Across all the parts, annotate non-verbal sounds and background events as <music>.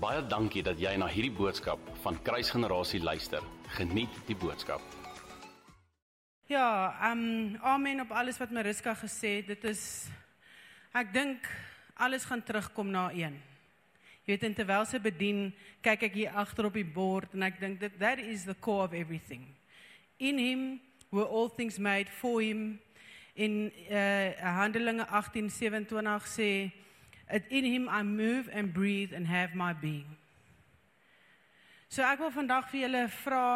Baie dankie dat jy na hierdie boodskap van Kruisgenerasie luister. Geniet die boodskap. Ja, ehm um, amen op alles wat Mariska gesê het. Dit is ek dink alles gaan terugkom na een. Jy weet terwyl sy bedien, kyk ek hier agter op die bord en ek dink that that is the core of everything. In him were all things made for him. In uh Handelinge 18:27 sê in him I move and breathe and have my being. So ek wil vandag vir julle vra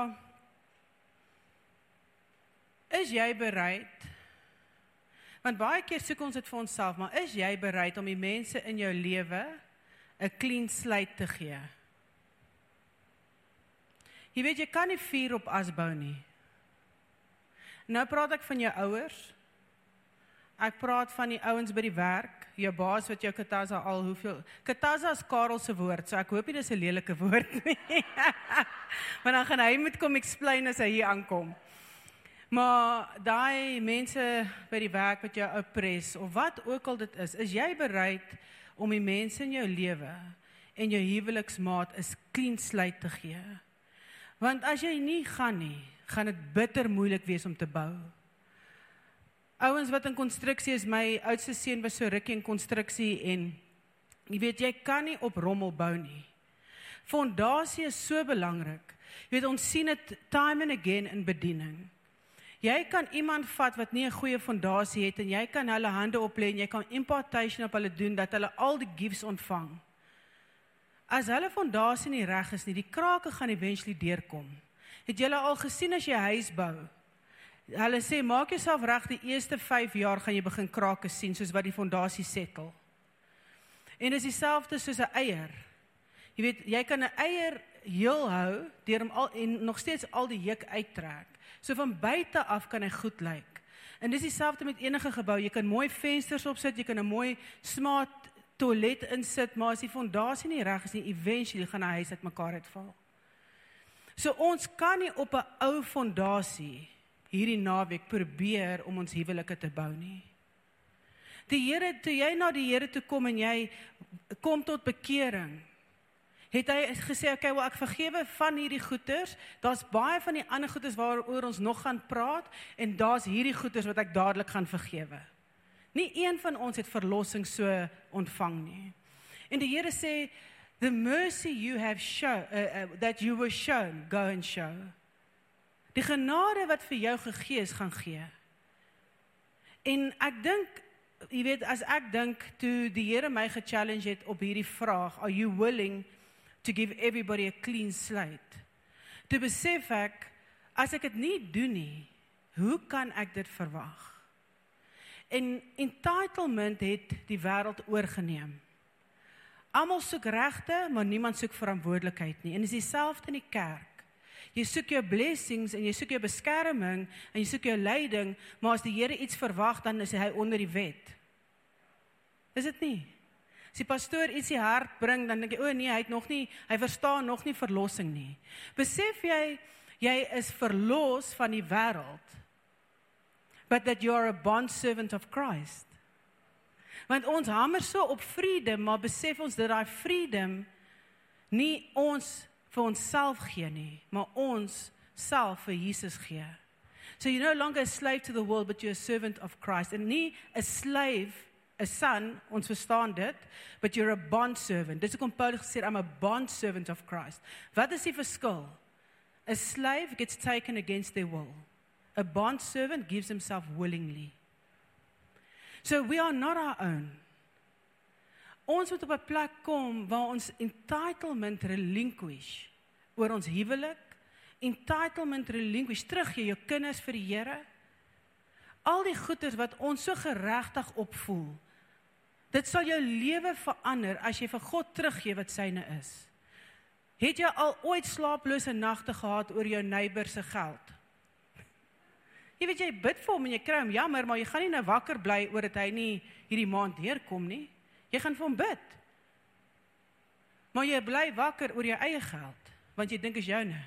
Is jy bereid? Want baie keer soek ons dit vir onsself, maar is jy bereid om die mense in jou lewe 'n clean slate te gee? Jy weet jy kan nie vuur op as bou nie. Nou praat ek van jou ouers. Ek praat van die ouens by die werk, jou baas wat jou kataza al hoeveel kataza is Karel se woord, so ek hoop nie dis 'n lelike woord <laughs> nie. maar dan gaan hy moet kom explain as hy hier aankom. Maar daai mense by die werk wat jou oppres of wat ook al dit is, is jy bereid om die mense in jou lewe en jou huweliksmaat 'n clean slate te gee? Want as jy nie gaan nie, gaan dit bitter moeilik wees om te bou. Ouens wat in konstruksie is, my oudste seun was so rukkie in konstruksie en jy weet jy kan nie op rommel bou nie. Fondasie is so belangrik. Jy weet ons sien dit time and again in bediening. Jy kan iemand vat wat nie 'n goeie fondasie het en jy kan hulle hande oplê en jy kan impartation op hulle doen dat hulle al die gifts ontvang. As hulle fondasie nie reg is nie, die krake gaan eventually deurkom. Het julle al gesien as jy huis bou? Hulle sê maak jouself reg die eerste 5 jaar gaan jy begin krake sien soos wat die fondasie settle. En dis dieselfde soos 'n eier. Jy weet, jy kan 'n eier heel hou deur hom al en nog steeds al die juk uittrek. So van buite af kan hy goed lyk. En dis dieselfde met enige gebou. Jy kan mooi vensters opsit, jy kan 'n mooi smart toilet insit, maar as die fondasie nie reg is nie, eventually gaan 'n huis uitmekaar uitval. So ons kan nie op 'n ou fondasie hierdie naweek probeer om ons huwelike te bou nie. Die Here, toe jy na die Here toe kom en jy kom tot bekering, het hy gesê okay, wel ek vergewe van hierdie goeters. Daar's baie van die ander goeters waaroor ons nog gaan praat en daar's hierdie goeters wat ek dadelik gaan vergewe. Nie een van ons het verlossing so ontvang nie. En die Here sê the mercy you have shown uh, uh, that you were shown go and show. Die genade wat vir jou gegee is gaan gee. En ek dink jy weet as ek dink toe die Here my ge-challenge het op hierdie vraag, are you willing to give everybody a clean slate. Toe besef ek as ek dit nie doen nie, hoe kan ek dit verwag? En entitlement het die wêreld oorgeneem. Almal soek regte, maar niemand soek verantwoordelikheid nie. En dis dieselfde in die kerk. Jy soek jou blessings en jy soek jou beskerming en jy soek jou leiding, maar as die Here iets verwag, dan is hy onder die wet. Is dit nie? As die pastoor ietsie hard bring, dan dink jy, o nee, hy het nog nie, hy verstaan nog nie verlossing nie. Besef jy jy is verlos van die wêreld. But that you are a bond servant of Christ. Want ons hamer so op freedom, maar besef ons dat daai freedom nie ons vir onsself gee nie, maar ons self vir Jesus gee. So you're no longer a slave to the world but you're a servant of Christ and nie 'n slave 'n son, ons verstaan dit, but you're a bond servant. Dis hoekom Paulus gesê I'm a bond servant of Christ. Wat is die? A slave gets taken against their will. A bond servant gives himself willingly. So we are not our own. Ons moet op 'n plek kom waar ons entitlement relinquish oor ons huwelik, entitlement relinquish terug gee jou kinders vir die Here. Al die goeders wat ons so geregtig opvoel. Dit sal jou lewe verander as jy vir God teruggee wat syne is. Het jy al ooit slaaplose nagte gehad oor jou neighbor se geld? Jy weet jy bid vir hom en jy kry hom jammer, maar jy gaan nie nou wakker bly oor dit hy nie hierdie maand deurkom nie. Jy gaan vir hom bid. Maar jy bly wakker oor jou eie geld, want jy dink is joune.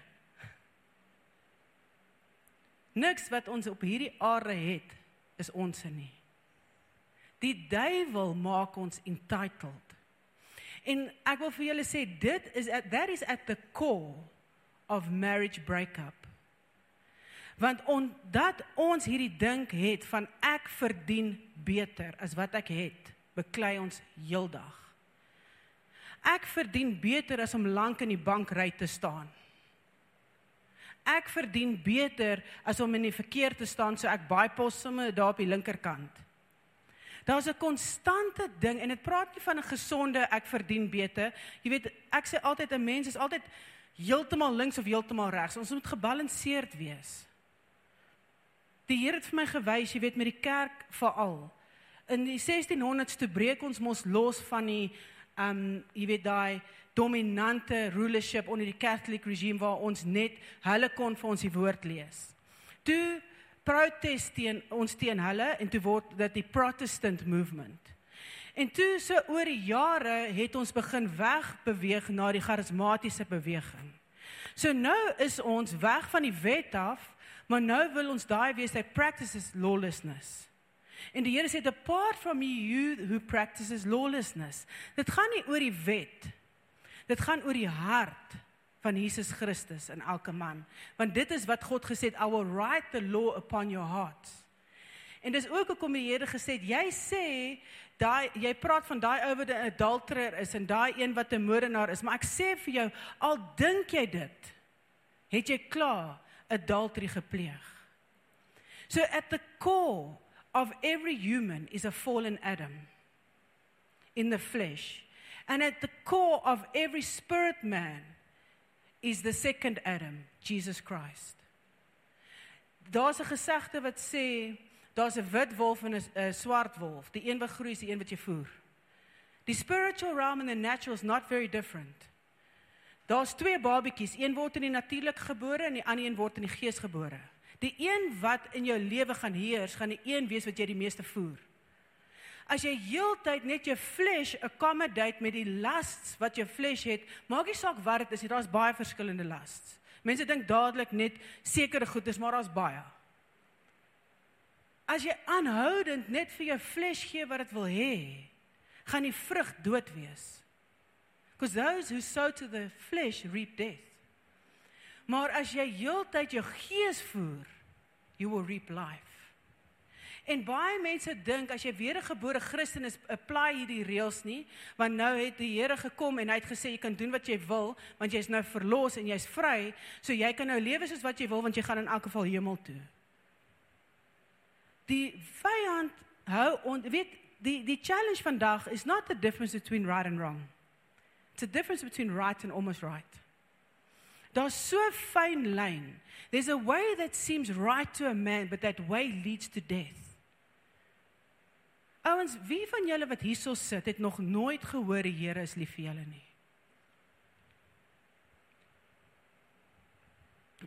Niks wat ons op hierdie aarde het, is ons se nie. Die duiwel maak ons entitled. En ek wil vir julle sê dit is at, that is at the core of marriage breakup. Want omdat ons hierdie dink het van ek verdien beter as wat ek het, beklei ons heeldag. Ek verdien beter as om lank in die bankry te staan. Ek verdien beter as om in die verkeer te staan so ek bypass sommer daar op die linkerkant. Daar's 'n konstante ding en dit praat nie van 'n gesonde ek verdien beter. Jy weet, ek sê altyd 'n mens is altyd heeltemal links of heeltemal regs. Ons moet gebalanseerd wees. Die Here het vir my gewys, jy weet met die kerk veral. In die 1600s toe breek ons mos los van die um jy weet daai dominante rulership onder die Catholic regime waar ons net hulle kon vir ons die woord lees. Toe protest teen ons teen hulle en toe word dit die Protestant movement. En toe so oor die jare het ons begin wegbeweeg na die charismatiese beweging. So nou is ons weg van die wet af, maar nou wil ons daai wees hy practices lawlessness. En die Here sê apart from you who practices lawlessness. Dit gaan nie oor die wet. Dit gaan oor die hart van Jesus Christus in elke man. Want dit is wat God gesê het, I will write the law upon your heart. En dis ook hoekom die Here gesê het, jy sê daai jy praat van daai ou wat 'n adulterer is en daai een wat 'n moordenaar is, maar ek sê vir jou, al dink jy dit, het jy klaar adultery gepleeg. So at the core of every human is a fallen Adam in the flesh. And at the core of every spirit man is the second Adam, Jesus Christ. Daar's 'n gesegde wat sê daar's 'n wit wolf en 'n swart wolf. Die een wat groei is die een wat jy voer. Die spiritual realm and the natural is not very different. Daar's twee babatjies, een word in die natuurlik gebore en die ander een word in die gees gebore. Die een wat in jou lewe gaan heers, gaan die een wees wat jy die meeste voer. As jy heeltyd net jou flesh accommodate met die lasts wat jou flesh het, maak nie saak wat dit is nie, daar's baie verskillende lasts. Mense dink dadelik net sekere goedes, maar daar's baie. As jy aanhoudend net vir jou flesh gee wat dit wil hê, gaan die vrug dood wees. Because those who sow to the flesh reap death. Maar as jy heeltyd jou gees voer, you will reap life. En baie mense dink as jy weer 'n gebore Christen is, apply hierdie reëls nie, want nou het die Here gekom en hy het gesê jy kan doen wat jy wil, want jy's nou verlos en jy's vry, so jy kan nou lewe soos wat jy wil want jy gaan in elk geval hemel toe. Die vyand hou on weet die die challenge vandag is not the difference between right and wrong. It's a difference between right and almost right. Daar's so fyn lyn. There's a way that seems right to a man, but that way leads to death. Ouens, wie van julle wat hierso sit, het nog nooit gehoor die Here is lief vir julle nie?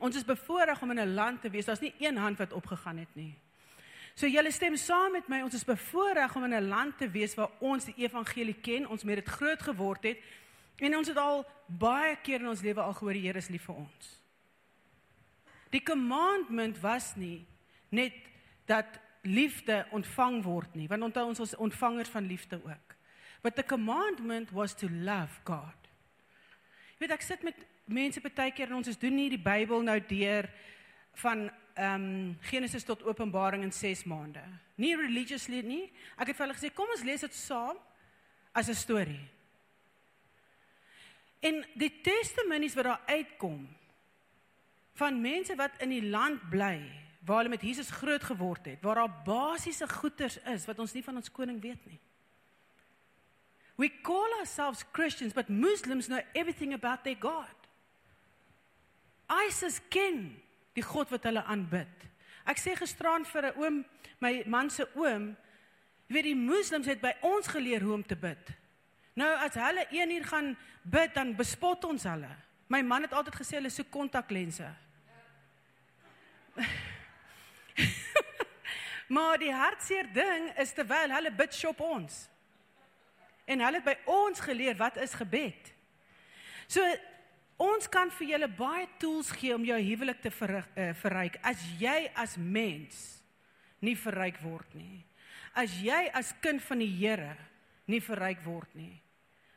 Ons is bevoorreg om in 'n land te wees. Daar's nie een hand wat opgegaan het nie. So julle stem saam met my. Ons is bevoorreg om in 'n land te wees waar ons die evangelie ken, ons met dit groot geword het en ons het al baie keer in ons lewe al gehoor die Here is lief vir ons. Die commandment was nie net dat liefde ontvang word nie, want onthou ons is ontvangers van liefde ook. But the commandment was to love God. Jy weet ek sit met mense baie keer en ons is doen nie die Bybel nou deur van ehm um, Genesis tot Openbaring in 6 maande. Nie religiously nie. Ek het vir hulle gesê kom ons lees dit saam as 'n storie. En die testimonies wat daar uitkom van mense wat in die land bly waar hulle met Jesus groot geword het, waar daar basiese goeders is wat ons nie van ons koning weet nie. We call ourselves Christians, but Muslims know everything about their God. ISIS ken die God wat hulle aanbid. Ek sê gisteraan vir 'n oom, my man se oom, jy weet die moslems het by ons geleer hoe om te bid. Nou as hulle 1 uur gaan bid, dan bespot ons hulle. My man het altyd gesê hulle soek kontaklense. <laughs> maar die hartseer ding is terwyl hulle bid shop ons. En hulle het by ons geleer wat is gebed. So ons kan vir julle baie tools gee om jou huwelik te verryk, uh, verryk as jy as mens nie verryk word nie. As jy as kind van die Here nie verryk word nie.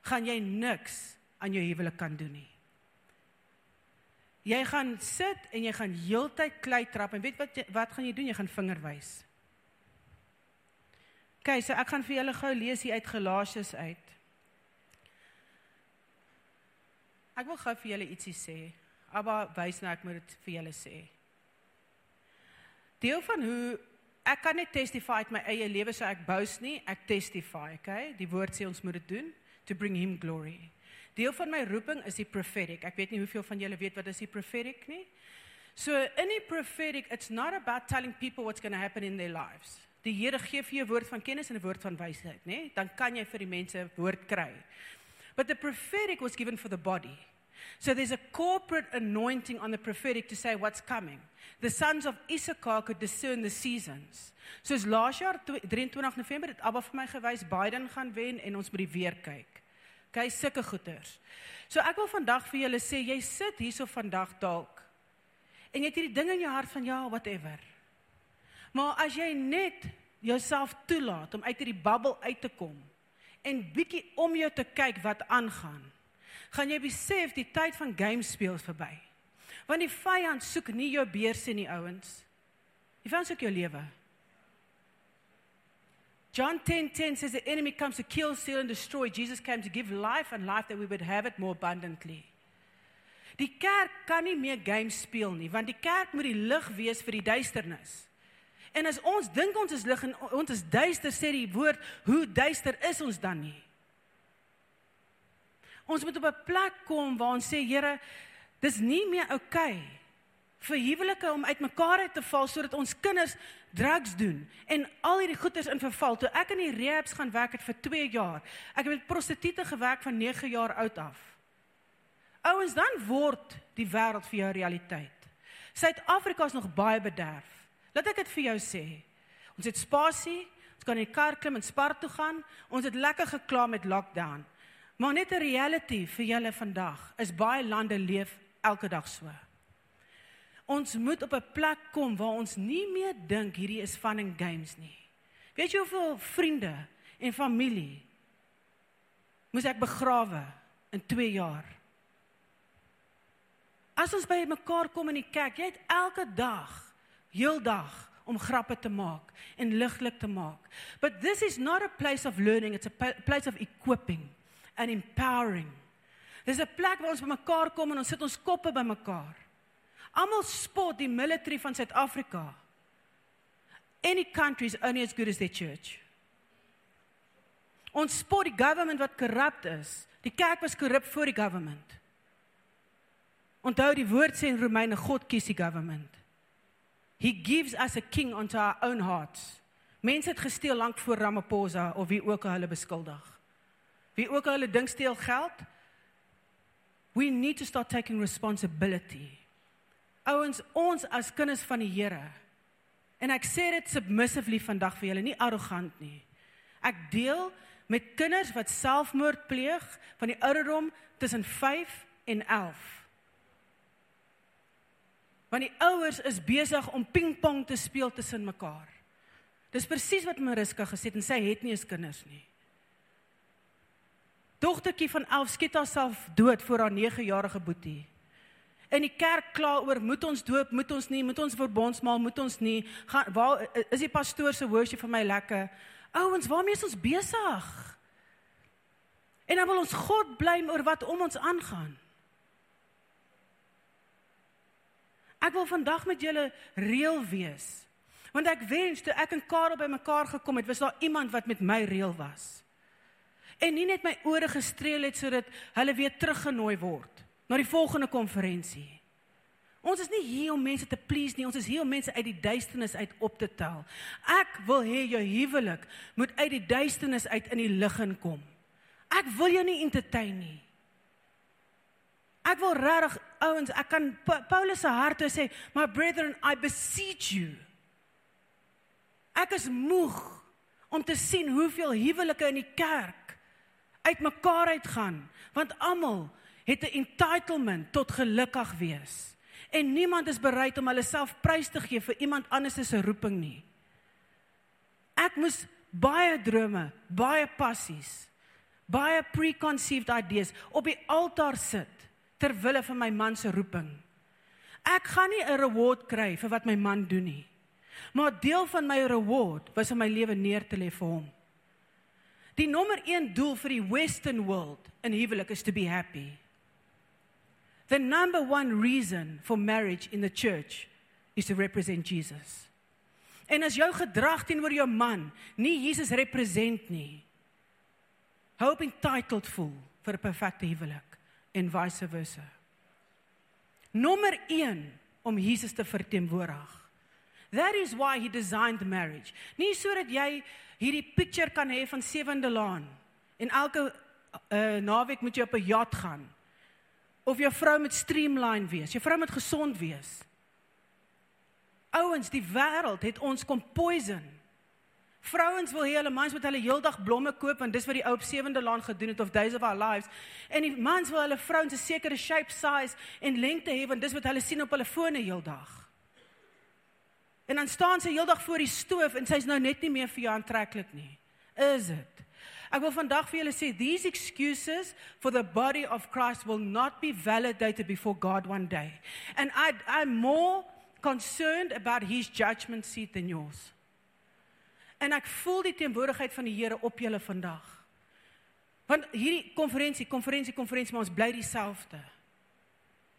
gaan jy niks aan jou huwelik kan doen nie. Jy gaan sit en jy gaan heeltyd klei trap en weet wat wat gaan jy doen? Jy gaan vinger wys. OK, so ek gaan vir julle gou lees hier uit Galasiërs uit. Ek wil gou vir julle ietsie sê. Abba wys nou ek moet dit vir julle sê. Deel van hoe ek kan net testify uit my eie lewe so ek boast nie, ek testify, okay? Die woord sê ons moet dit doen to bring him glory. Deel van my roeping is die prophetic. Ek weet nie hoeveel van julle weet wat is die prophetic nie. So in die prophetic it's not about telling people what's going to happen in their lives. Die Here gee vir jou woord van kennis en 'n woord van wysheid, nê? Dan kan jy vir die mense woord kry. But the prophetic was given for the body. So there's a corporate anointing on the prophetic to say what's coming. The sons of Issachar could discern the seasons. Soos laas jaar 23 November het Abba vir my gewys Biden gaan wen en ons moet die weer kyk. Okay, sulke goeters. So ek wil vandag vir julle sê jy sit hierso vandag dalk en jy het hierdie ding in jou hart van ja, whatever. Maar as jy net jouself toelaat om uit hierdie bubbel uit te kom en bietjie om jou te kyk wat aangaan gaan jy besef die tyd van game speel verby. Want die vyand soek nie jou beursie nie, ouens. Die vyand soek jou lewe. John 10:10 10 says the enemy comes to kill, steal and destroy. Jesus came to give life and life that we would have it more abundantly. Die kerk kan nie meer games speel nie, want die kerk moet die lig wees vir die duisternis. En as ons dink ons is lig en ons is duister, sê die woord, hoe duister is ons dan nie? Ons moet op 'n plek kom waar ons sê Here, dis nie meer oukei okay vir huwelike om uitmekaar uit te val sodat ons kinders drugs doen en al hierdie goeders in verval. Toe ek in die rehabs gaan werk het vir 2 jaar. Ek het met prostituie gewerk van 9 jaar oud af. Ouens, dan word die wêreld vir jou realiteit. Suid-Afrika is nog baie bederf. Laat ek dit vir jou sê. Ons het spasie, ons kan in die kar klim en Spar toe gaan. Ons het lekker gekla met lockdown. Maar net 'n reality vir julle vandag is baie lande leef elke dag so. Ons moet op 'n plek kom waar ons nie meer dink hierdie is fun and games nie. Weet jy hoeveel vriende en familie moes ek begrawe in 2 jaar? As ons by mekaar kom in die kerk, jy het elke dag, heeldag om grappe te maak en liglik te maak. But this is not a place of learning, it's a place of equipping and empowering. Dis 'n plek waar ons bymekaar kom en ons sit ons koppe bymekaar. Almal spot die military van Suid-Afrika. Any country is only as good as their church. Ons spot die government wat korrup is. Die kerk was korrup voor die government. Onthou die woord sê in Romeine God kies die government. He gives us a king unto our own hearts. Mense het gesteel lank voor Ramaphosa of wie ook al hulle beskuldig. Wie ook al hulle dink steel geld. We need to start taking responsibility. Ouens, ons as kinders van die Here. En ek sê dit submissively vandag vir julle, nie arrogant nie. Ek deel met kinders wat selfmoord pleeg van die ouderdom tussen 5 en 11. Want die ouers is besig om pingpong te speel tussen mekaar. Dis presies wat Mariska gesê het en sy het nie eens kinders nie dogtertjie van 11 skiet haarself dood voor haar 9-jarige boetie. In die kerk kla oor moet ons doop, moet ons nie, moet ons verbondsmaal, moet ons nie. Gaan waar is die pastoor se worship vir my lekker? Ouens, waarmee is ons besig? En dan wil ons God blame oor wat om ons aangaan. Ek wil vandag met julle reël wees. Want ek wens toe ek en Karel bymekaar gekom het, was daar iemand wat met my reël was en nie net my ore gestreel het sodat hulle weer teruggenooi word na die volgende konferensie. Ons is nie hier om mense te please nie, ons is hier om mense uit die duisternis uit op te tel. Ek wil hê jou huwelik moet uit die duisternis uit in die lig inkom. Ek wil jou nie entertain nie. Ek wil regtig ouens, ek kan Paulus se hart toe sê, "My brethren, I beseech you." Ek is moeg om te sien hoeveel huwelike in die kerk uitmekaar uitgaan want almal het 'n entitlement tot gelukkig wees en niemand is bereid om hulle self prys te gee vir iemand anders se roeping nie. Ek moes baie drome, baie passies, baie preconceived ideas op die altaar sit ter wille van my man se roeping. Ek gaan nie 'n reward kry vir wat my man doen nie. Maar deel van my reward was om my lewe neer te lê vir hom. Die nommer 1 doel vir die western world in huwelik is to be happy. The number one reason for marriage in the church is to represent Jesus. En as jou gedrag teenoor jou man nie Jesus represent nie, hope entitled voel vir 'n perfekte huwelik en vice versa. Nommer 1 om Jesus te verteenwoordig. That is why he designed marriage. Nie sodat jy hierdie picture kan hê van Sewende Laan en elke uh, naweek moet jy op 'n yacht gaan. Of jou vrou moet streamline wees. Jou vrou moet gesond wees. Ouens, die wêreld het ons kom poison. Vrouens wil hê hulle mans moet hulle heeldag blomme koop want dis wat die ou op Sewende Laan gedoen het of Days of Our Lives. En die mans wil hulle vrouens 'n sekere shape, size en lengte hê want dis wat hulle sien op hulle fone heeldag. En dan staan sy heeldag voor die stoof en sy's nou net nie meer vir jou aantreklik nie. Is dit? Ek wil vandag vir julle sê these excuses for the body of Christ will not be validated before God one day. And I I'm more concerned about his judgment seat than yours. En ek voel die teenwoordigheid van die Here op julle vandag. Want hierdie konferensie, konferensie, konferensie, maar ons bly dieselfde.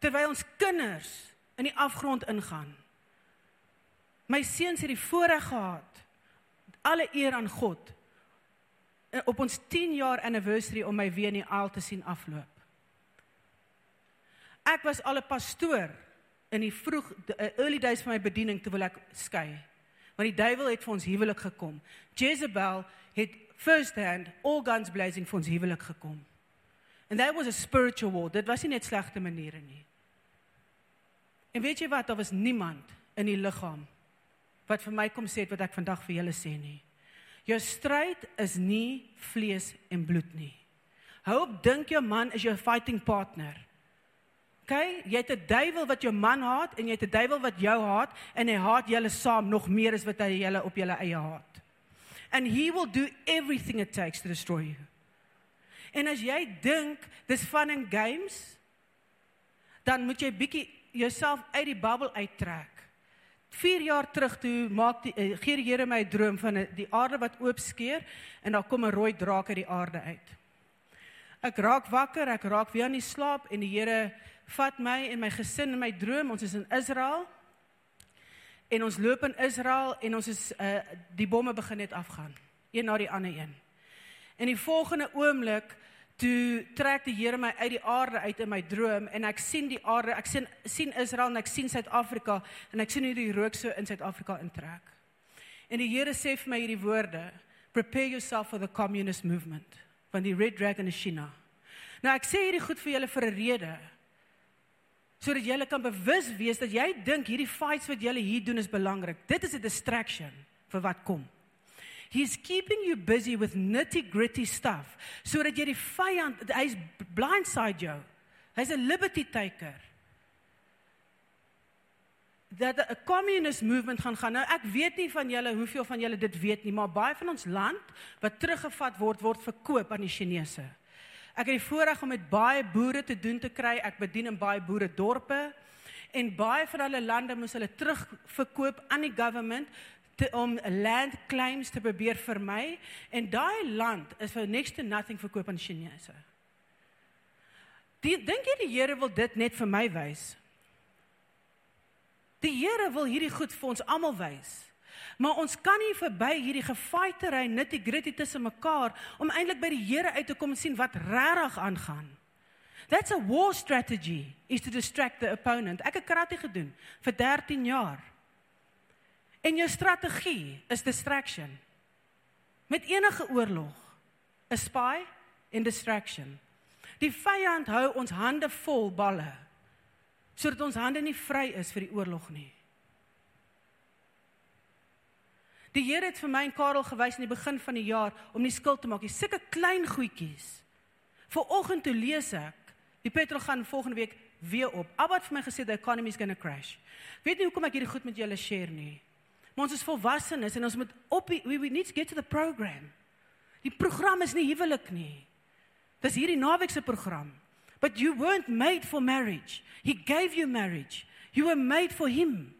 Terwyl ons kinders in die afgrond ingaan. My seuns het die voorreg gehad alle eer aan God eh, op ons 10 jaar anniversary om my weer in die aal te sien afloop. Ek was al 'n pastoor in die vroeg eh, early days van my bediening terwyl ek skei want die duiwel het vir ons huwelik gekom. Jezebel het first hand all guns blazing vir ons huwelik gekom. And that was a spiritual war. Dit was nie net slegte maniere nie. En weet jy wat, daar was niemand in die liggaam wat vir my kom sê wat ek vandag vir julle sê nie. Jou stryd is nie vlees en bloed nie. Hou op dink jou man is jou fighting partner. Okay, jy het 'n duiwel wat jou man haat en jy het 'n duiwel wat jou haat en hy haat julle saam nog meer as wat hy julle op julle eie haat. And he will do everything it takes to destroy you. En as jy dink dis fun and games, dan moet jy bietjie jouself uit die bubbel uittrek. 4 jaar terug toe maak die uh, gee die Here my 'n droom van die aarde wat oopskeer en daar kom 'n rooi draak uit die aarde uit. Ek raak wakker, ek raak weer aan die slaap en die Here vat my en my gesin in my droom. Ons is in Israel. En ons loop in Israel en ons is uh die bomme begin net afgaan. Een na die ander een. En die volgende oomblik toe trek die Here my uit die aarde uit in my droom en ek sien die aarde, ek sien sien Israel en ek sien Suid-Afrika en ek sien hoe die rook so in Suid-Afrika intrek. En die Here sê vir my hierdie woorde: Prepare yourself for the communist movement. Van die Red Dragon in China. Nou ek sê hierdie goed vir julle vir 'n rede sodat jy kan bewus wees dat jy dink hierdie fights wat jy hier doen is belangrik. Dit is 'n distraction vir wat kom. He's keeping you busy with nitty-gritty stuff sodat jy die vyand hy's blindside jou. Hy's 'n liberty taker. Dat 'n communist movement gaan gaan. Nou ek weet nie van julle hoeveel van julle dit weet nie, maar baie van ons land wat teruggevat word word verkoop aan die Chinese. Ek het die voorreg om met baie boere te doen te kry. Ek bedien in baie boere dorpe en baie van hulle lande moes hulle terugverkoop aan die government te, om land claims te probeer vermy en daai land is vir next to nothing verkoop aan Chinese. Dink jy die Here wil dit net vir my wys? Die Here wil hierdie goed vir ons almal wys. Maar ons kan nie verby hierdie gefightery nitty gritty tussen mekaar om eintlik by die Here uit te kom en sien wat regtig aangaan. That's a war strategy is to distract the opponent. Ek het karate gedoen vir 13 jaar. En jou strategie is distraction. Met enige oorlog, 'n spy en distraction. Die vyand hou ons hande vol balle sodat ons hande nie vry is vir die oorlog nie. Die Here het vir my en Karel gewys in die begin van die jaar om nie skuld te maak nie. Sulke klein goedjies. Vanoggend toe lees ek, die petrol gaan volgende week weer op. Abba het vir my gesê the economy is going to crash. Weet nie hoekom ek hierdie goed met julle share nie. Maar ons is volwassenes en ons moet op we, we need to get to the program. Die program is nie huwelik nie. Dis hierdie naweek se program. But you weren't made for marriage. He gave you marriage. You were made for him.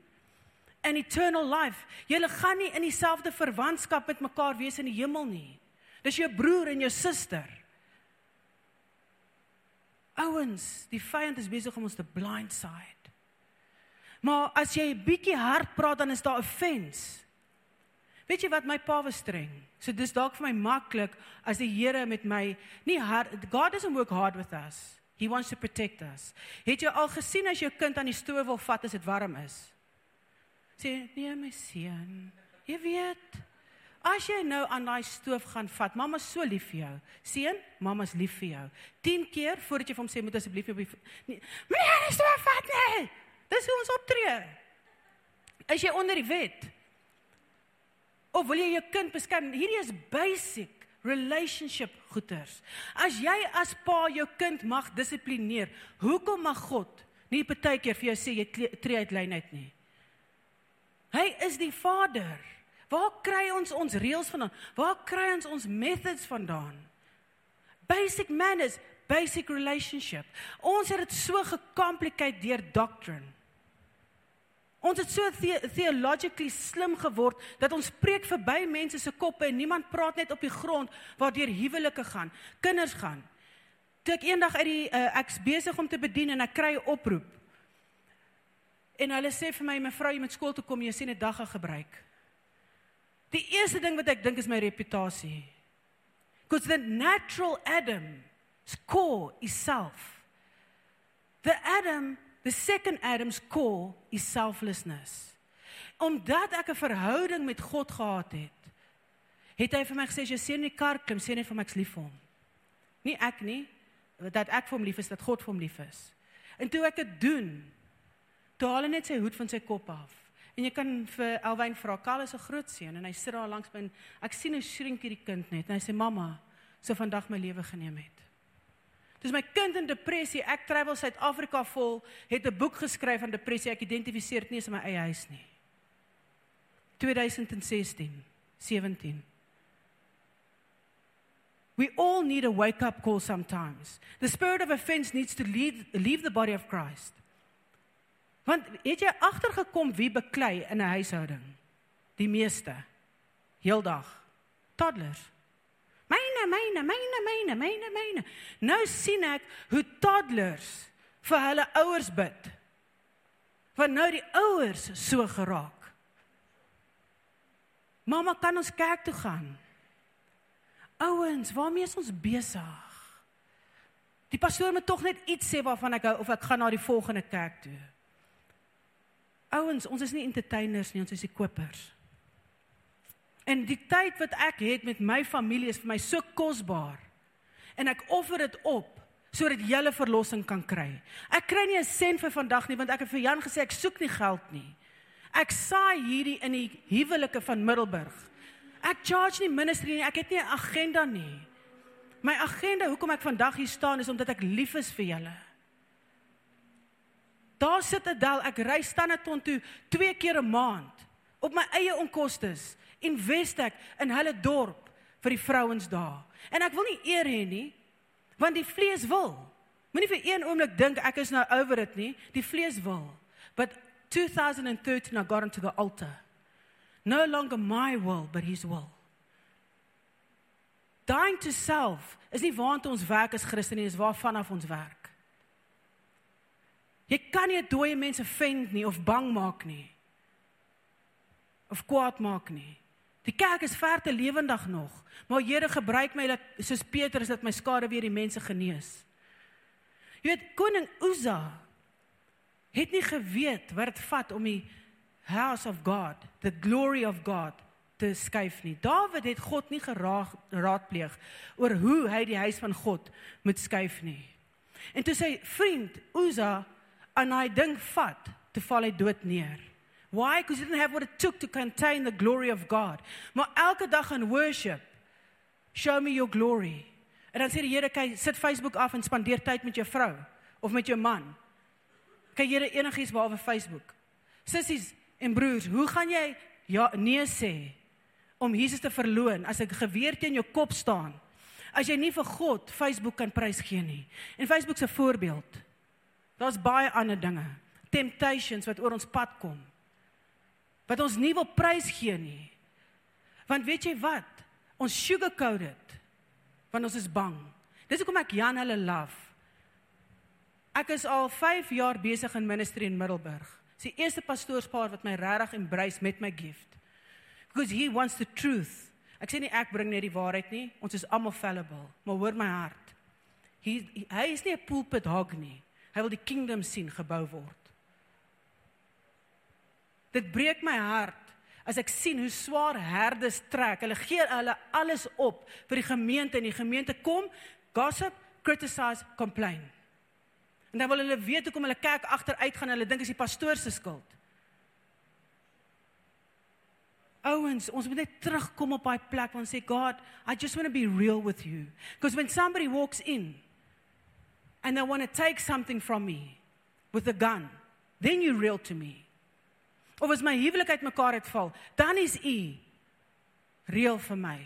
An eternal life. Julle gaan nie in dieselfde verwantskap met mekaar wees in die hemel nie. Dis jou broer en jou suster. Ouens, die vyand is besig om ons te blindside. Maar as jy 'n bietjie hard praat dan is daar 'n offense. Weet jy wat my pa was streng. So dis dalk vir my maklik as die Here met my nie hard God doesn't work hard with us. He wants to protect us. Het jy al gesien as jou kind aan die stoof wil vat as dit warm is? Sê nee my seun. Jy weet As jy nou aan daai stoof gaan vat, mamma so lief vir jou. Seun, mamma's lief vir jou. 10 keer voordat jy vir hom sê moet asseblief op die nee, meneer, dis te vat nee. Dis hoe ons optree. Is jy onder die wet? Of wil jy jou kind beskerm? Hierdie is basic relationship goeters. As jy as pa jou kind mag dissiplineer, hoekom mag God nie partykeer vir jou sê jy tree uit lyn uit nie? Hy is die Vader. Waar kry ons ons reëls vandaan? Waar kry ons ons methods vandaan? Basic manners, basic relationship. Ons het dit so gecomplicated deur doctrine. Ons het so the theologically slim geword dat ons preek verby mense se koppe en niemand praat net op die grond waardeur huwelike gaan, kinders gaan. Toe ek eendag uit die uh, ek's besig om te bedien en ek kry 'n oproep. En hulle sê vir my mevrou jy moet skool toe kom jy sien 'n dag gebruik. Die eerste ding wat ek dink is my reputasie. Because the natural Adam's core is self. The Adam, the second Adam's core is selflessness. Omdat ek 'n verhouding met God gehad het, het hy vir my gesê as jy sien in die kar klim, sê net vir my ek's lief vir hom. Nie ek nie, dat ek vir hom lief is, dat God vir hom lief is. En toe ek dit doen, toe haal hy net sy hoed van sy kop af. En jy kan vir Elwyn vra, Karl is 'n groot seun en hy sit daar langs my en ek sien hoe shrink hierdie kind net en hy sê mamma, so vandag my lewe geneem het. Dis my kind in depressie. Ek travel Suid-Afrika vol, het 'n boek geskryf van depressie. Ek identifiseer dit nie in my eie huis nie. 2016, 17. We all need a wake-up call sometimes. The spirit of offense needs to leave, leave the body of Christ. Want het jy agtergekom wie beklei in 'n huishouding? Die meeste. Heeldag. Toddlers. Myne, myne, myne, myne, myne, myne. Nou sien ek hoe toddlers vir hulle ouers bid. Want nou die ouers so geraak. Mamma, kan ons kerk toe gaan? Ouens, waarmee is ons besig? Die pastoor moet tog net iets sê waarvan ek hou of ek gaan na die volgende kerk toe. Ouens, ons is nie entertainers nie, ons is die kopers. En die tyd wat ek het met my familie is vir my so kosbaar. En ek offer dit op sodat julle verlossing kan kry. Ek kry nie 'n sent vir vandag nie want ek het vir Jan gesê ek soek nie geld nie. Ek saai hierdie in die huwelike van Middelburg. Ek charge nie ministry nie, ek het nie 'n agenda nie. My agenda hoekom ek vandag hier staan is omdat ek lief is vir julle. Daar sit 'n del, ek ry Standerton toe twee keer 'n maand op my eie onkoste. Invest ek in hulle dorp vir die vrouens daar. En ek wil nie eer hê nie, want die vlees wil. Moenie vir een oomblik dink ek is nou over dit nie. Die vlees wil. But 2013 I got onto the altar. No longer my will, but his will. Dying to self is nie waartoe ons werk as Christene nie, is waarvan af ons werk. Jy kan nie dooie mense vend nie of bang maak nie. Of kwaad maak nie. Die kerk is ver te lewendig nog, maar Here gebruik my dat soos Petrus dat my skade weer die mense genees. Jy weet koning Uza het nie geweet wat dit vat om die house of God, the glory of God te skuif nie. Dawid het God nie geraadpleeg oor hoe hy die huis van God moet skuif nie. En toe sy vriend Uza en hy ding vat te val hy dood neer. Why? Because he didn't have what it took to contain the glory of God. Maar elke dag in worship, show me your glory. En dan sê die Here, kyk, sit Facebook af en spandeer tyd met jou vrou of met jou man. Kyk Here enigiets behalwe Facebook. Sissies en broers, hoe gaan jy ja nee sê om Jesus te verloon as 'n geweer teen jou kop staan? as jy nie vir God Facebook kan prys gee nie. En Facebook se voorbeeld. Daar's baie ander dinge, temptations wat oor ons pad kom. Wat ons nie wil prys gee nie. Want weet jy wat? Ons sugarcoat dit. Want ons is bang. Dis hoekom ek Jan hulle love. Ek is al 5 jaar besig in ministry in Middelburg. Dis die eerste pastoorspaar wat my regtig embrace met my gift. Because he wants the truth. Ek sê nie ek bring net die waarheid nie. Ons is almal fallible, maar hoor my hart. Hy hy is nie 'n pulpit hog nie. Hy wil die kingdom sien gebou word. Dit breek my hart as ek sien hoe swaar herdes trek. Hulle gee hulle alles op vir die gemeente en die gemeente kom gossip, criticize, complain. En dan wil hulle weet hoekom hulle kerk agteruit gaan. Hulle dink is die pastoor se skuld. Ouens, ons moet net terugkom op daai plek waar ons sê God, I just want to be real with you. Because when somebody walks in and they want to take something from me with a gun, then you real to me. Of as my huwelik uitmekaar uitval, dan is u real vir my.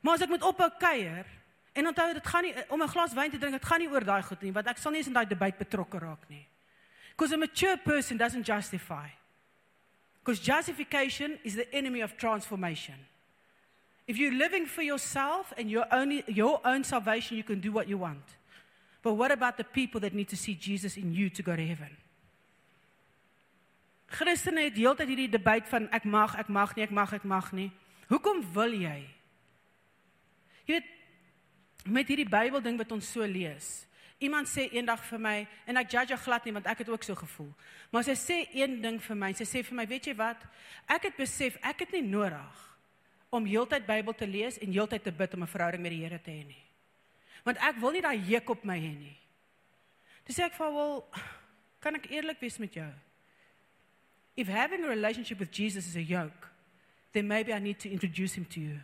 Maar as ek moet ophou kuier en onthou dit gaan nie om 'n glas wyn te drink, dit gaan nie oor daai goed nie, want ek sal nie eens in daai debat betrokke raak nie. Because a mature person doesn't justify. Because justification is the enemy of transformation. If you're living for yourself and your only your own salvation, you can do what you want. But what about the people that need to see Jesus in you to go to heaven? Christene het heeltyd hierdie debat van ek mag, ek mag nie, ek mag, ek mag nie. Hoekom wil jy? Jy weet met hierdie Bybel ding wat ons so lees. Iemand sê eendag vir my en ek judge jou glad nie want ek het ook so gevoel. Maar sy sê een ding vir my. Sy sê vir my, weet jy wat? Ek het besef ek het nie nodig om heeltyd Bybel te lees en heeltyd te bid om 'n verhouding met die Here te hê nie. Want ek wil nie daai juk op my hê nie. Dis sê ek vir wel kan ek eerlik wees met jou? If having a relationship with Jesus is a yoke, then maybe I need to introduce him to you.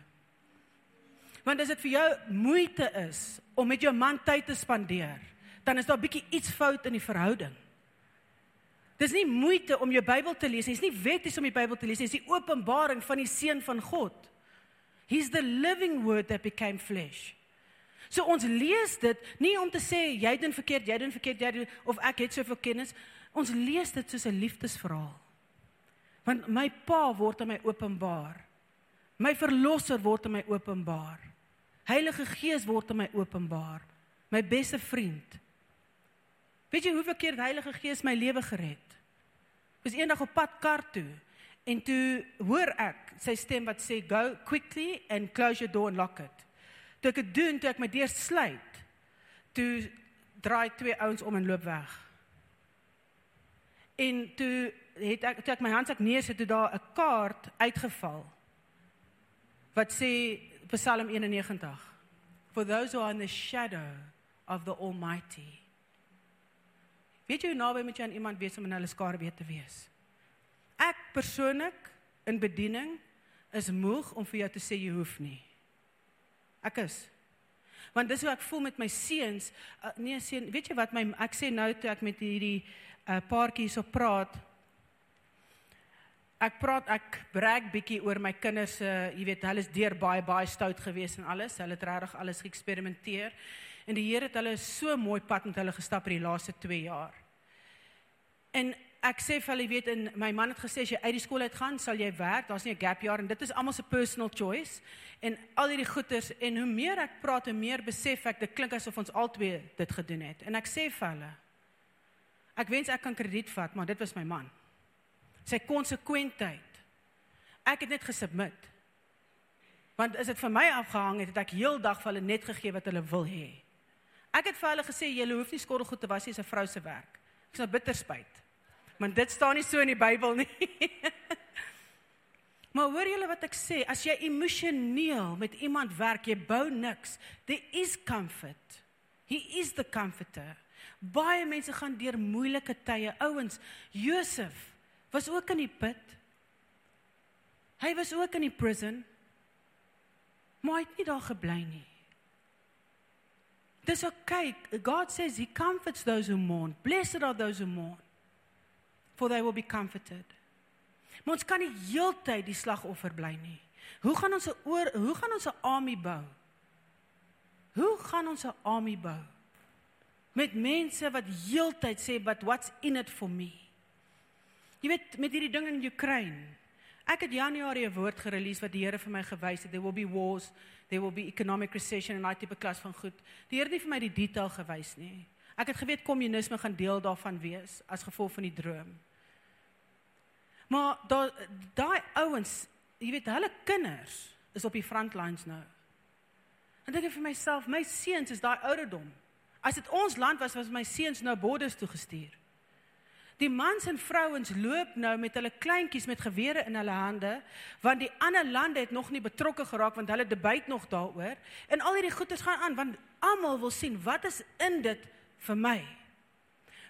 Want as dit vir jou moeite is om met jou man tyd te spandeer, dan is daar bietjie iets fout in die verhouding. Dis nie moeite om jou Bybel te lees nie, dis nie wetties om die Bybel te lees nie, dis die openbaring van die seun van God. He's the living word that became flesh. So ons lees dit nie om te sê jy doen verkeerd, jy doen verkeerd, jy doen of ek het soveel kennis. Ons lees dit soos 'n liefdesverhaal. Want my pa word aan my openbaar. My verlosser word aan my openbaar. Heilige Gees word aan my openbaar. My beste vriend. Weet jy hoeveel keer die Heilige Gees my lewe gered? Ek was eendag op pad kar toe en toe hoor ek sy stem wat sê go quickly and close your door and lock it. Toe ek dit doen, toe ek my deur sluit, toe draai twee ouens om en loop weg. En toe het ek toe ek my handsak neersit, toe daar 'n kaart uitgeval wat sê Psalm 91. For those who are in the shadow of the Almighty. Weet jy hoe naby moet jy aan iemand wees om in hulle skare weer te wees? Ek persoonlik in bediening is moeg om vir jou te sê jy hoef nie. Ek is. Want dis hoe ek voel met my seuns. Uh, nee seun, weet jy wat my ek sê nou toe ek met hierdie uh, paartjie so praat, Ek praat ek brag bietjie oor my kinders se, uh, jy weet, hulle is deur baie baie stout gewees en alles. Hulle het regtig alles geëksperimenteer. En die Here het hulle so mooi pad met hulle gestap in die laaste 2 jaar. En ek sê vir hulle, weet, en my man het gesê as jy uit die skool uit gaan, sal jy werk. Daar's nie 'n gap jaar en dit is almal se personal choice. En al hierdie goeters en hoe meer ek praat, hoe meer besef ek dit klink asof ons albei dit gedoen het. En ek sê vir hulle, ek wens ek kan krediet vat, maar dit was my man sy konsekwentheid. Ek het net gesubmit. Want as dit vir my afgehang het, het ek heeldag vir hulle net gegee wat hulle wil hê. Ek het vir hulle gesê julle hoef nie skottelgoed te was nie, dis 'n vrou se werk. Ek is nou bitter spyt. Want dit staan nie so in die Bybel nie. <laughs> maar hoor julle wat ek sê, as jy emosioneel met iemand werk, jy bou niks. There is comfort. He is the comforter. Baie mense gaan deur moeilike tye. Ouens, Josef was ook in die put. Hy was ook in die prison. Maar hy het nie daar gebly nie. Dis okay. God says he comforts those who mourn. Blessed are those who mourn. For they will be comforted. Maar ons kan nie heeltyd die slagoffer bly nie. Hoe gaan ons 'n oor hoe gaan ons 'n army bou Hoe gaan ons 'n army bou? Met mense wat heeltyd sê but what's in it for me? Jy weet met hierdie ding in Oekraïne. Ek het Januarie 'n woord gerelease wat die Here vir my gewys het. There will be wars, there will be economic recession en daai tipe klas van goed. Die Here het nie vir my die detail gewys nie. Ek het geweet kommunisme gaan deel daarvan wees as gevolg van die droom. Maar daai daai ouens, jy weet hulle kinders is op die frontlines nou. En dink ek vir myself, my seuns is daai ouderdom. As dit ons land was, was my seuns nou borders toe gestuur. Die mans en vrouens loop nou met hulle kleintjies met gewere in hulle hande want die ander lande het nog nie betrokke geraak want hulle debat nog daaroor en al hierdie goeders gaan aan want almal wil sien wat is in dit vir my.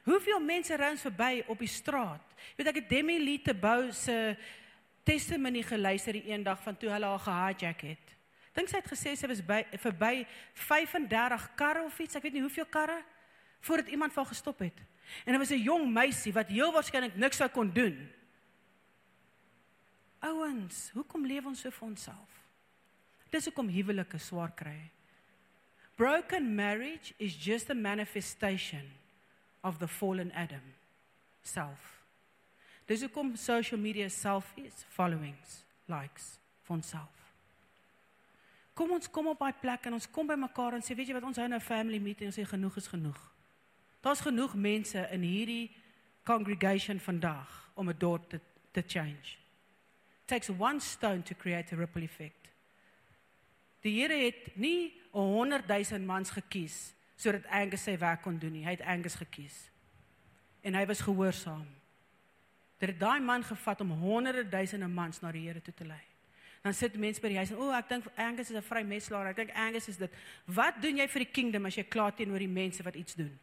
Hoeveel mense ry ons verby op die straat? Jy weet ek het Demi Lee te bou se testimony geluister die eendag van toe hulle haar gehijack het. Dink sy het gesê sy was by verby 35 karre of iets, ek weet nie hoeveel karre voordat iemand van gestop het. En daar was 'n jong meisie wat heel waarskynlik niks sou kon doen. Ouens, hoekom leef ons so vir onsself? Dis hoekom huwelike swaar kry. Broken marriage is just a manifestation of the fallen Adam self. Dis hoekom social media selfies, followings, likes vir onsself. Kom ons kom op daai plek en ons kom by mekaar en sê weet jy wat ons hou nou family meeting en sê genoeg is genoeg. Daar's genoeg mense in hierdie congregation vandag om 'n dorp te te change. It takes one stone to create a ripple effect. Die Here het nie 100 000 mans gekies sodat Angus sy werk kon doen nie. Hy het Angus gekies. En hy was gehoorsaam. Dit het daai man gevat om honderde duisende mans na die Here toe te lei. Dan sit mense by die huis en o, oh, ek dink Angus is 'n vrymetslaer. Ek dink Angus is dit. Wat doen jy vir die kingdom as jy klaar teenoor die mense wat iets doen?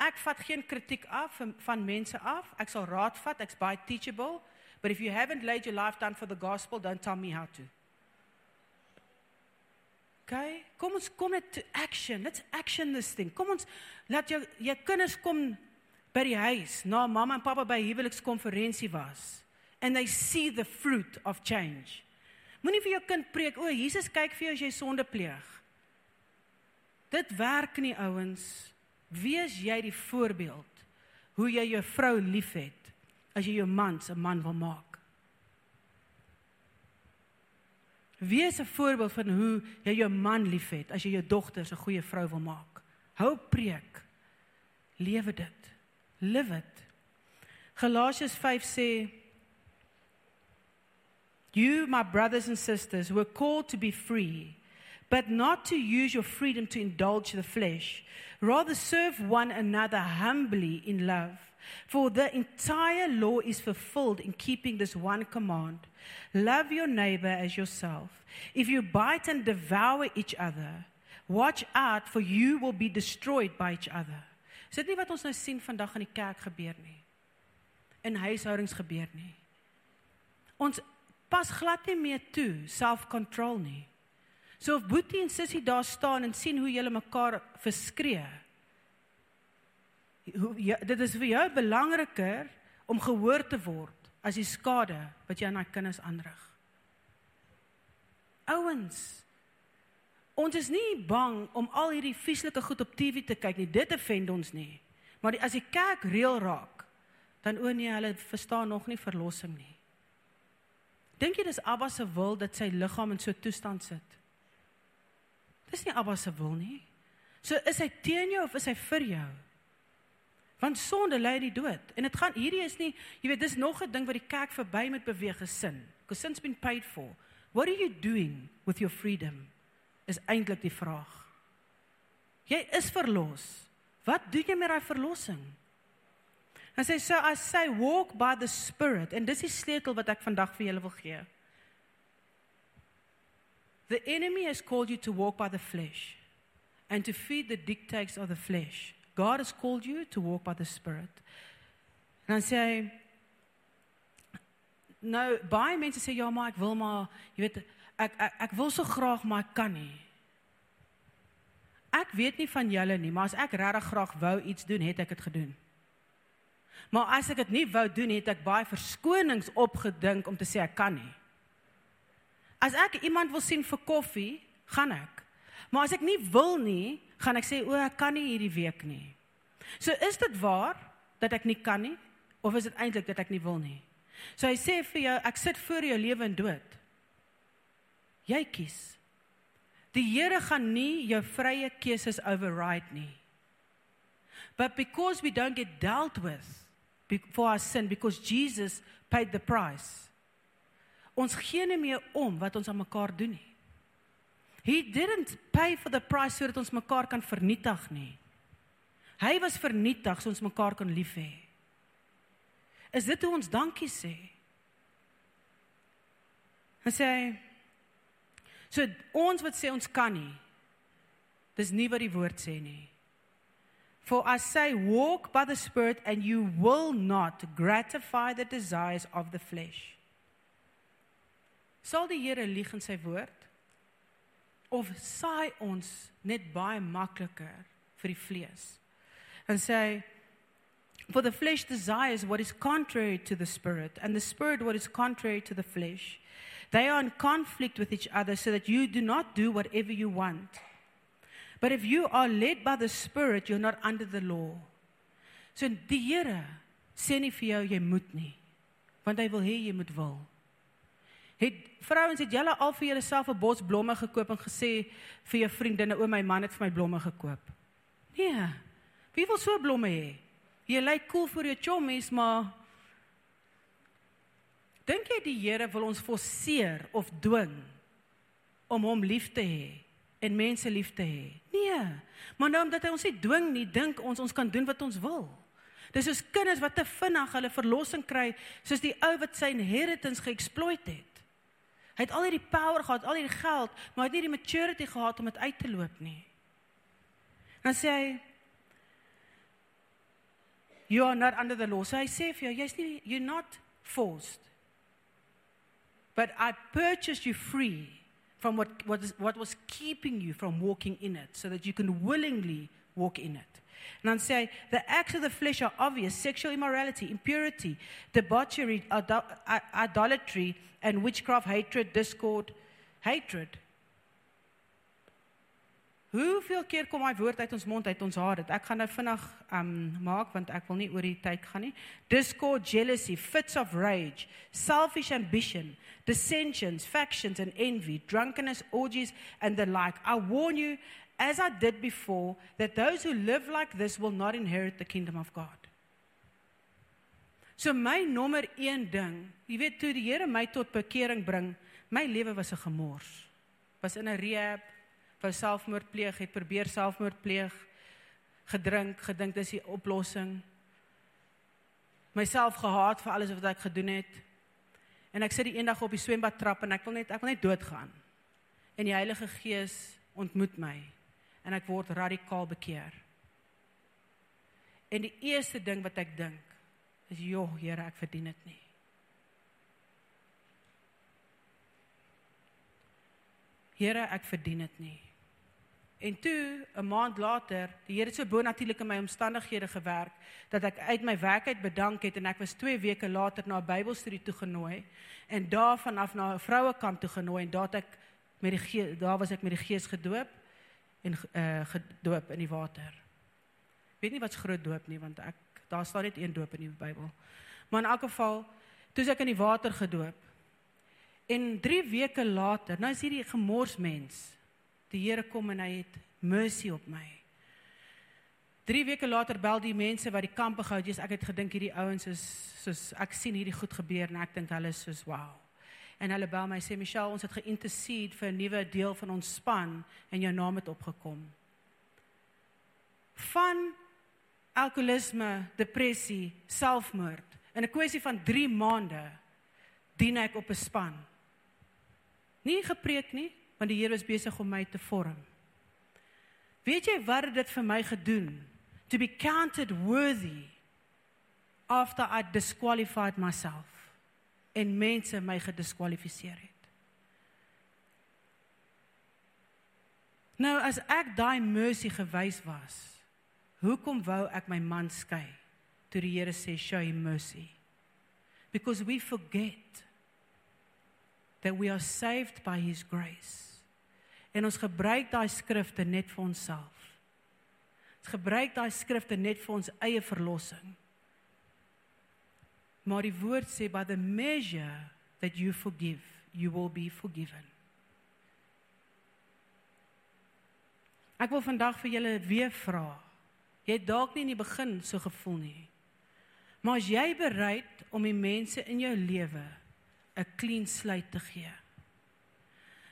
Ek vat geen kritiek af van mense af. Ek sal raad vat. Ek's baie teachable. But if you haven't laid your life down for the gospel, don't tell me how to. Okay? Kom ons kom net to action. Let's action this thing. Kom ons laat jou jou kinders kom by die huis na mamma en pappa by huwelikskonferensie was and they see the fruit of change. Moenie vir jou kind preek, o, Jesus kyk vir jou as jy sonde pleeg. Dit werk nie, ouens. Wees jy die voorbeeld hoe jy jou vrou liefhet as jy jou man se man wil maak. Wees 'n voorbeeld van hoe jy jou man liefhet as jy jou dogter 'n goeie vrou wil maak. Hou preek. Lewe dit. Live it. Galasians 5 sê You my brothers and sisters were called to be free but not to use your freedom to indulge the flesh. Rather, serve one another humbly in love. For the entire law is fulfilled in keeping this one command love your neighbor as yourself. If you bite and devour each other, watch out, for you will be destroyed by each other. Is dit nie wat ons nou sien vandag in die kerk gebeur nie? In huishoudings gebeur nie. Ons pas glad nie meer toe self-control nie. So of Boetie en Sissie daar staan en sien hoe julle mekaar verskree. Hoe dit is vir jou belangriker om gehoor te word as die skade wat jy aan daai kinders aanrig. Ouens, ons is nie bang om al hierdie vieslike goed op TV te kyk nie. Dit offend ons nie. Maar die, as die kerk reël raak, dan o nee, hulle verstaan nog nie verlossing nie. Dink jy dis Abba se wil dat sy liggaam in so 'n toestand sit? Dis nie Abba se wil nie. So is hy teen jou of is hy vir jou? Want sonde lei die dood. En dit gaan hierdie is nie, jy weet, dis nog 'n ding wat die kerk verby met beweeg gesin. Because since been paid for. What are you doing with your freedom? Is eintlik die vraag. Jy is verlos. Wat doen jy met daai verlossing? En sê so as say walk by the spirit en dis die sleutel wat ek vandag vir julle wil gee. The enemy has called you to walk by the flesh and to feed the dictates of the flesh. God has called you to walk by the spirit. Dan sê hy nou baie mense sê ja maar ek wil maar jy weet ek ek ek wil so graag maar ek kan nie. Ek weet nie van julle nie, maar as ek regtig graag wou iets doen, het ek dit gedoen. Maar as ek dit nie wou doen, het ek baie verskonings opgedink om te sê ek kan nie. As ek iemand wil sien vir koffie, gaan ek. Maar as ek nie wil nie, gaan ek sê o, ek kan nie hierdie week nie. So is dit waar dat ek nie kan nie of is dit eintlik dat ek nie wil nie? So hy sê vir jou, ek sit voor jou lewe en dood. Jy kies. Die Here gaan nie jou vrye keuses override nie. But because we don't get dealt with for our sin because Jesus paid the price. Ons gee nie meer om wat ons aan mekaar doen nie. He didn't pay for the price sodat ons mekaar kan vernietig nie. Hy was vernietig sodat ons mekaar kan lief hê. Is dit hoe ons dankie sê? Hy sê So ons wat sê ons kan nie. Dis nie wat die woord sê nie. For I say walk by the spirit and you will not gratify the desires of the flesh. Sal die Here lieg in sy woord? Of saai ons net baie makliker vir die vlees? En sê For the flesh desires what is contrary to the spirit, and the spirit what is contrary to the flesh. They are in conflict with each other so that you do not do whatever you want. But if you are led by the Spirit, you're not under the law. So die Here sê nie vir jou jy moet nie, want hy wil hê jy moet wil. Het vrouens het julle al vir julleself 'n bos blomme gekoop en gesê vir jou vriendinne o my man het vir my blomme gekoop? Nee. Wie wil so blomme hê? Jy lyk cool vir jou chommies, maar Dink jy die Here wil ons forceer of dwing om hom lief te hê en mense lief te hê? Nee. Maar nou omdat hy ons nie dwing nie, dink ons ons kan doen wat ons wil. Dis soos kinders wat te vinnig hulle verlossing kry, soos die ou wat sy inheritance geëxploit het. Hy het al hierdie power gehad, al hierdie geld, maar hy het nie die maturity gehad om dit uit te loop nie. Dan sê hy You are not under the law. So hy sê vir jou, jy's nie you're not forced. But I purchased you free from what, what, is, what was keeping you from walking in it, so that you can willingly walk in it. And I'm saying the acts of the flesh are obvious sexual immorality, impurity, debauchery, idolatry, and witchcraft, hatred, discord, hatred. Hoeveel keer kom daai woord uit ons mond uit ons hart? Ek gaan nou vinnig um maak want ek wil nie oor die tyd gaan nie. Discord, jealousy, fits of rage, selfish ambition, dissensions, factions and envy, drunkenness, orgies and the like. I warn you as I did before that those who live like this will not inherit the kingdom of God. So my nommer 1 ding, jy weet toe die Here my tot bekering bring, my lewe was 'n gemors. Was in 'n rehab wou selfmoord pleeg, het probeer selfmoord pleeg, gedrink, gedink dis die oplossing. Myself gehaat vir alles wat ek gedoen het. En ek sit die eendag op die swembad trap en ek wil net ek wil net doodgaan. En die Heilige Gees ontmoet my en ek word radikaal bekeer. En die eerste ding wat ek dink is, "Joh, Here, ek verdien dit nie." Here, ek verdien dit nie. En toe 'n maand later, die Here het so bonatuurlik in my omstandighede gewerk dat ek uit my werk uit bedank het en ek was 2 weke later na 'n Bybelstudie toegenooi en daarvan af na 'n vrouekamp toegenooi en daar het ek met die gees, daar was ek met die Gees gedoop en uh gedoop in die water. Ek weet nie wat's groot doop nie want ek daar staan net een doop in die Bybel. Maar in elk geval, toe ek in die water gedoop en 3 weke later, nou is hierdie gemors mens die Here kom en hy het mercy op my. 3 weke later bel die mense wat die kamp gehou het, ek het gedink hierdie ouens is soos ek sien hierdie goed gebeur en ek dink hulle is soos wow. En hulle bel my sê Michelle, ons het geïntercede vir 'n nuwe deel van ons span en jou naam het opgekom. Van alkoholisme, depressie, selfmoord in 'n kwessie van 3 maande dien ek op 'n span. Nie gepreek nie, want die Here is besig om my te vorm. Weet jy wat dit vir my gedoen? To be counted worthy after I disqualified myself en mense my gediskwalifiseer het. Nou as ek daai mercy gewys was, hoekom wou ek my man skei? Toe die Here sê show him mercy. Because we forget that we are saved by his grace En ons gebruik daai skrifte net vir onsself. Ons gebruik daai skrifte net vir ons eie verlossing. Maar die woord sê by the measure that you forgive, you will be forgiven. Ek wil vandag vir julle weer vra. Jy het dalk nie in die begin so gevoel nie. Maar as jy bereid om die mense in jou lewe 'n clean slate te gee.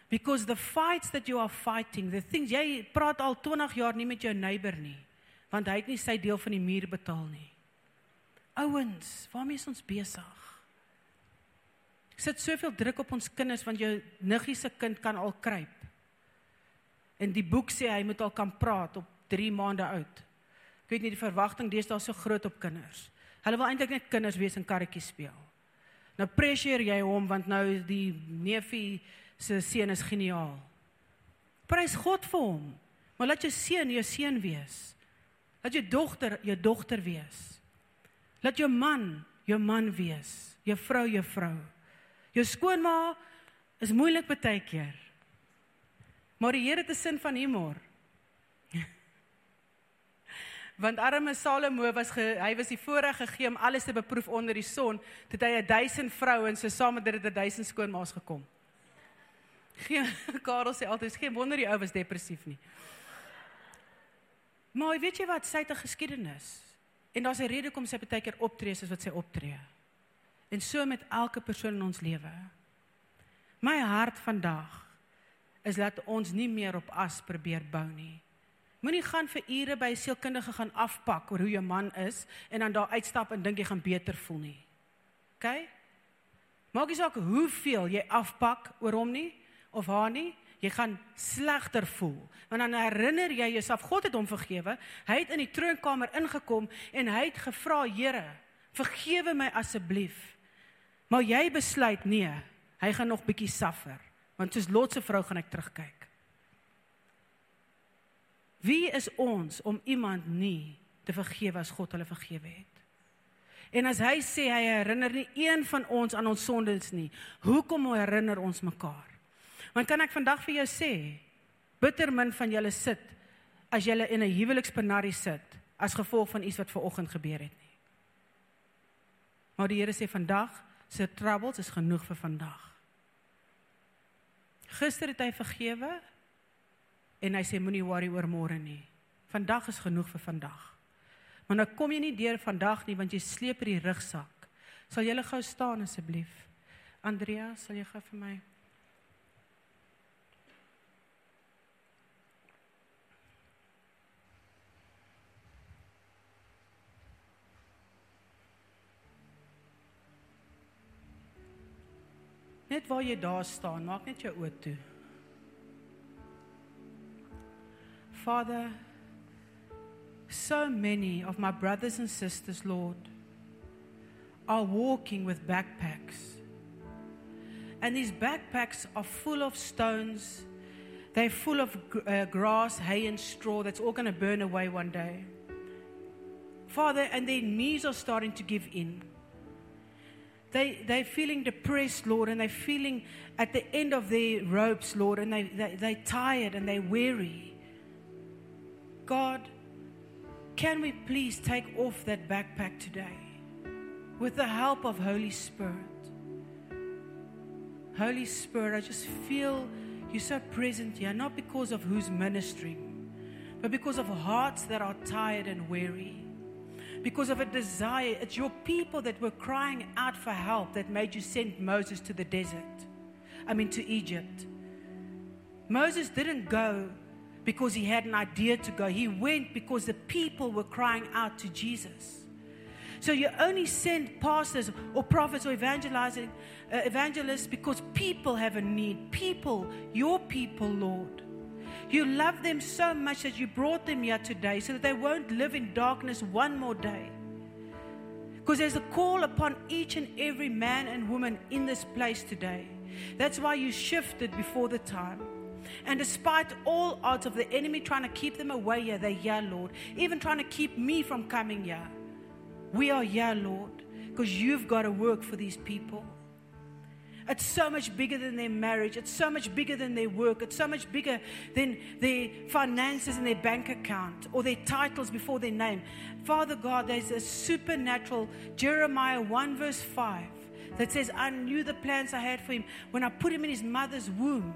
Because the fights that you are fighting, the things jy praat al 20 jaar nie met jou neighbor nie, want hy het nie sy deel van die muur betaal nie. Ouens, waarmee is ons besig? Sit soveel druk op ons kinders want jou niggie se kind kan al kruip. En die boek sê hy moet al kan praat op 3 maande oud. Weet nie die verwagting deesdae so groot op kinders. Hulle wil eintlik net kinders wees en karretjies speel. Nou pressure jy hom want nou die neefie se seun is geniaal. Prys God vir hom. Maar laat jou seun jou seun wees. Laat jou dogter jou dogter wees. Laat jou man jou man wees. Jou vrou jou vrou. Jou skoonma is moeilik baie keer. Maar die Here het 'n sin van humor want arme Salomo was ge, hy was die voorreg gegee om alles te beproef onder die son tot hy 'n 1000 vrouens so saam met dit 'n 1000 skoonmaas gekom. Geen <laughs> Karel sê altyd geen wonder die ou was depressief nie. Maar weet jy wat, sy het 'n geskiedenis. En daar's 'n rede hoekom sy baie keer optree soos wat sy optree. En so met elke persoon in ons lewe. My hart vandag is dat ons nie meer op as probeer bou nie. Moenie gaan vir ure by 'n sielkundige gaan afpak oor hoe jou man is en dan daar uitstap en dink jy gaan beter voel nie. OK? Maak nie saak hoeveel jy afpak oor hom nie of haar nie, jy gaan slegter voel. Want dan herinner jy jouself God het hom vergewe. Hy het in die troonkamer ingekom en hy het gevra, Here, vergewe my asseblief. Maar jy besluit nee, hy gaan nog bietjie suffer, want soos Lot se vrou gaan ek terugkyk. Wie is ons om iemand nie te vergewe as God hulle vergewe het? En as hy sê hy herinner nie een van ons aan ons sondes nie, hoekom herinner ons mekaar? Want kan ek vandag vir jou sê, bitter min van julle sit as julle in 'n huwelikspenarie sit as gevolg van iets wat ver oggend gebeur het nie. Maar die Here sê vandag se troubles is genoeg vir vandag. Gister het hy vergewe, en hy sê moenie worry oor môre nie. Vandag is genoeg vir vandag. Maar nou kom jy nie deur vandag nie want jy sleep hierdie rugsak. Sal jy gou staan asseblief? Andrea, sal jy gou vir my Net waar jy daar staan, maak net jou oë toe. Father, so many of my brothers and sisters, Lord, are walking with backpacks. And these backpacks are full of stones. They're full of uh, grass, hay, and straw that's all going to burn away one day. Father, and their knees are starting to give in. They, they're feeling depressed, Lord, and they're feeling at the end of their ropes, Lord, and they, they, they're tired and they're weary. God, can we please take off that backpack today with the help of Holy Spirit? Holy Spirit, I just feel you're so present here, not because of who's ministering, but because of hearts that are tired and weary. Because of a desire, it's your people that were crying out for help that made you send Moses to the desert. I mean, to Egypt. Moses didn't go because he had an idea to go. He went because the people were crying out to Jesus. So you only send pastors or prophets or evangelizing uh, evangelists because people have a need. People, your people, Lord. You love them so much that you brought them here today so that they won't live in darkness one more day. Because there's a call upon each and every man and woman in this place today. That's why you shifted before the time. And despite all odds of the enemy trying to keep them away here, they're here, Lord. Even trying to keep me from coming here. We are here, Lord, because you've got to work for these people. It's so much bigger than their marriage. It's so much bigger than their work. It's so much bigger than their finances and their bank account or their titles before their name. Father God, there's a supernatural Jeremiah 1 verse 5 that says, I knew the plans I had for him when I put him in his mother's womb.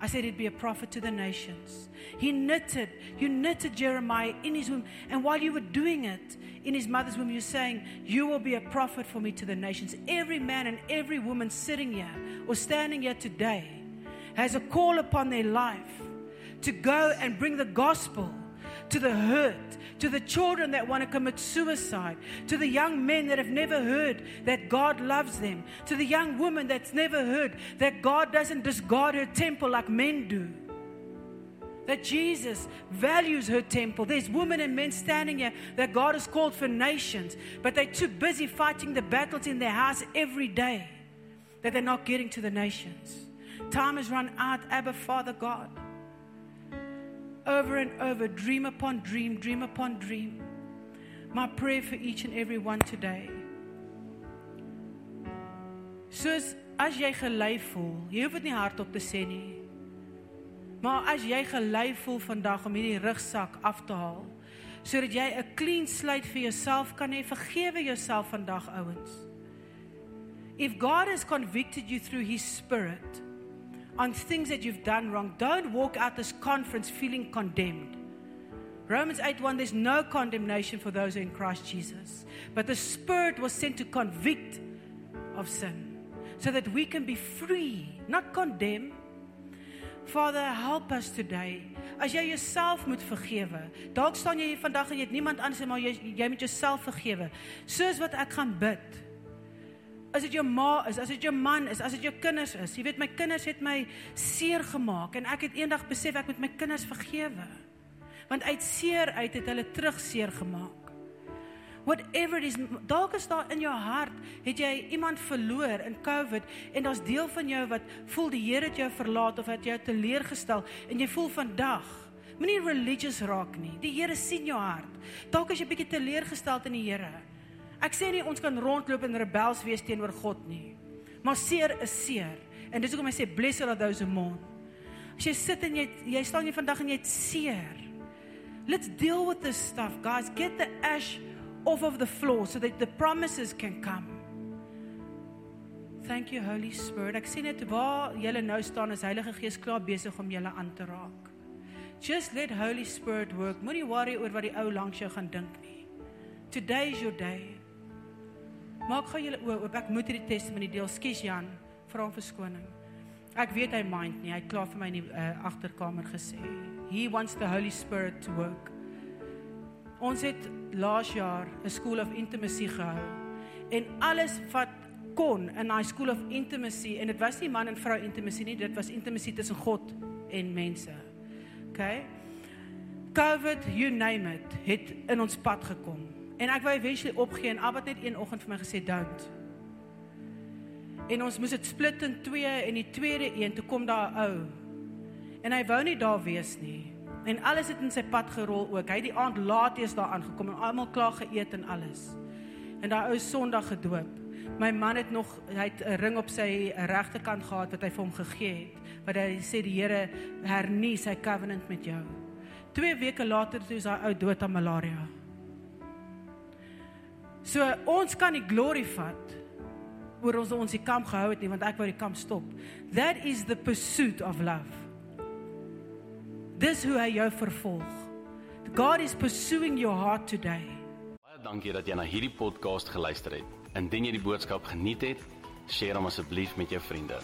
I said he'd be a prophet to the nations. He knitted, you knitted Jeremiah in his womb. And while you were doing it in his mother's womb, you're saying, You will be a prophet for me to the nations. Every man and every woman sitting here or standing here today has a call upon their life to go and bring the gospel to the hurt, to the children that want to commit suicide, to the young men that have never heard that God loves them, to the young woman that's never heard that God doesn't discard her temple like men do. That Jesus values her temple. There's women and men standing here that God has called for nations, but they're too busy fighting the battles in their house every day that they're not getting to the nations. Time has run out, Abba, Father God over and over, dream upon dream, dream upon dream. My prayer for each and every one today. Soos as jy gelei voel, jy hoef dit nie hardop te sê nie. Maar as jy gelei voel vandag om hierdie rugsak af te haal, sodat jy 'n clean slate vir jouself kan hê, vergewe jouself vandag ouens. If God has convicted you through his spirit, on things that you've done wrong. Don't walk out this conference feeling condemned. Romans 8:1 there's no condemnation for those who are in Christ Jesus. But the Spirit was sent to convict of sin so that we can be free, not condemn. Father, help us today. As jy jouself moet vergewe. Dalk staan jy hier vandag en jy het niemand anders maar jy jy moet jouself vergewe. Soos wat ek gaan bid. As dit jou ma is, as dit jou man is, as dit jou kinders is. Jy weet my kinders het my seer gemaak en ek het eendag besef ek moet my kinders vergewe. Want uit seer uit het hulle terug seer gemaak. Whatever is, dalk is daar in jou hart, het jy iemand verloor in COVID en daar's deel van jou wat voel die Here het jou verlaat of het jou teleurgestel en jy voel vandag Moenie religious raak nie. Die Here sien jou hart. Dalk is jy bietjie teleurgestel in die Here. Ek sê nie ons kan rondloop en rebels wees teenoor God nie. Maar seer is seer. En dis hoekom hy sê blessed are those who mourn. As jy sit en jy jy staan jy vandag en jy het seer. Let's deal with this stuff, guys. Get the ash off of the floor so that the promises can come. Thank you Holy Spirit. Ek sien net waar julle nou staan as Heilige Gees klaar besig om julle aan te raak. Just let Holy Spirit work. Moenie worry oor wat die ou langs jou gaan dink nie. Today is your day. Maak gou julle oë oop. Ek moet hierdie testimonie deel. Skus Jan, vra om verskoning. Ek weet hy mind nie. Hy het klaar vir my in die uh, agterkamer gesê. He wants the Holy Spirit to work. Ons het laas jaar 'n school of intimacy gehou. En alles wat kon in daai school of intimacy en dit was nie man en vrou intimacy nie, dit was intimacy tussen God en mense. OK? COVID, you name it, het in ons pad gekom. En ek wou eventually opgee en Abba het net een oggend vir my gesê don't. En ons moes dit split in twee en die tweede een toe kom daar 'n ou. En hy wou nie daar wees nie. En alles het in sy pad gerol ook. Hy het die aand laat eers daar aangekom en almal klaar geëet en alles. En daai ou Sondag gedoop. My man het nog hy het 'n ring op sy regterkant gehad wat hy vir hom gegee het. Wat hy sê die Here hernie sy covenant met jou. 2 weke later toe is hy ou dood aan malaria. So ons kan nie glory vat oor ons ons die kamp gehou het nie want ek wou die kamp stop. That is the pursuit of love. Dis hoe hy jou vervolg. God is pursuing your heart today. Baie dankie dat jy na hierdie podcast geluister het. Indien jy die boodskap geniet het, deel hom asseblief met jou vriende.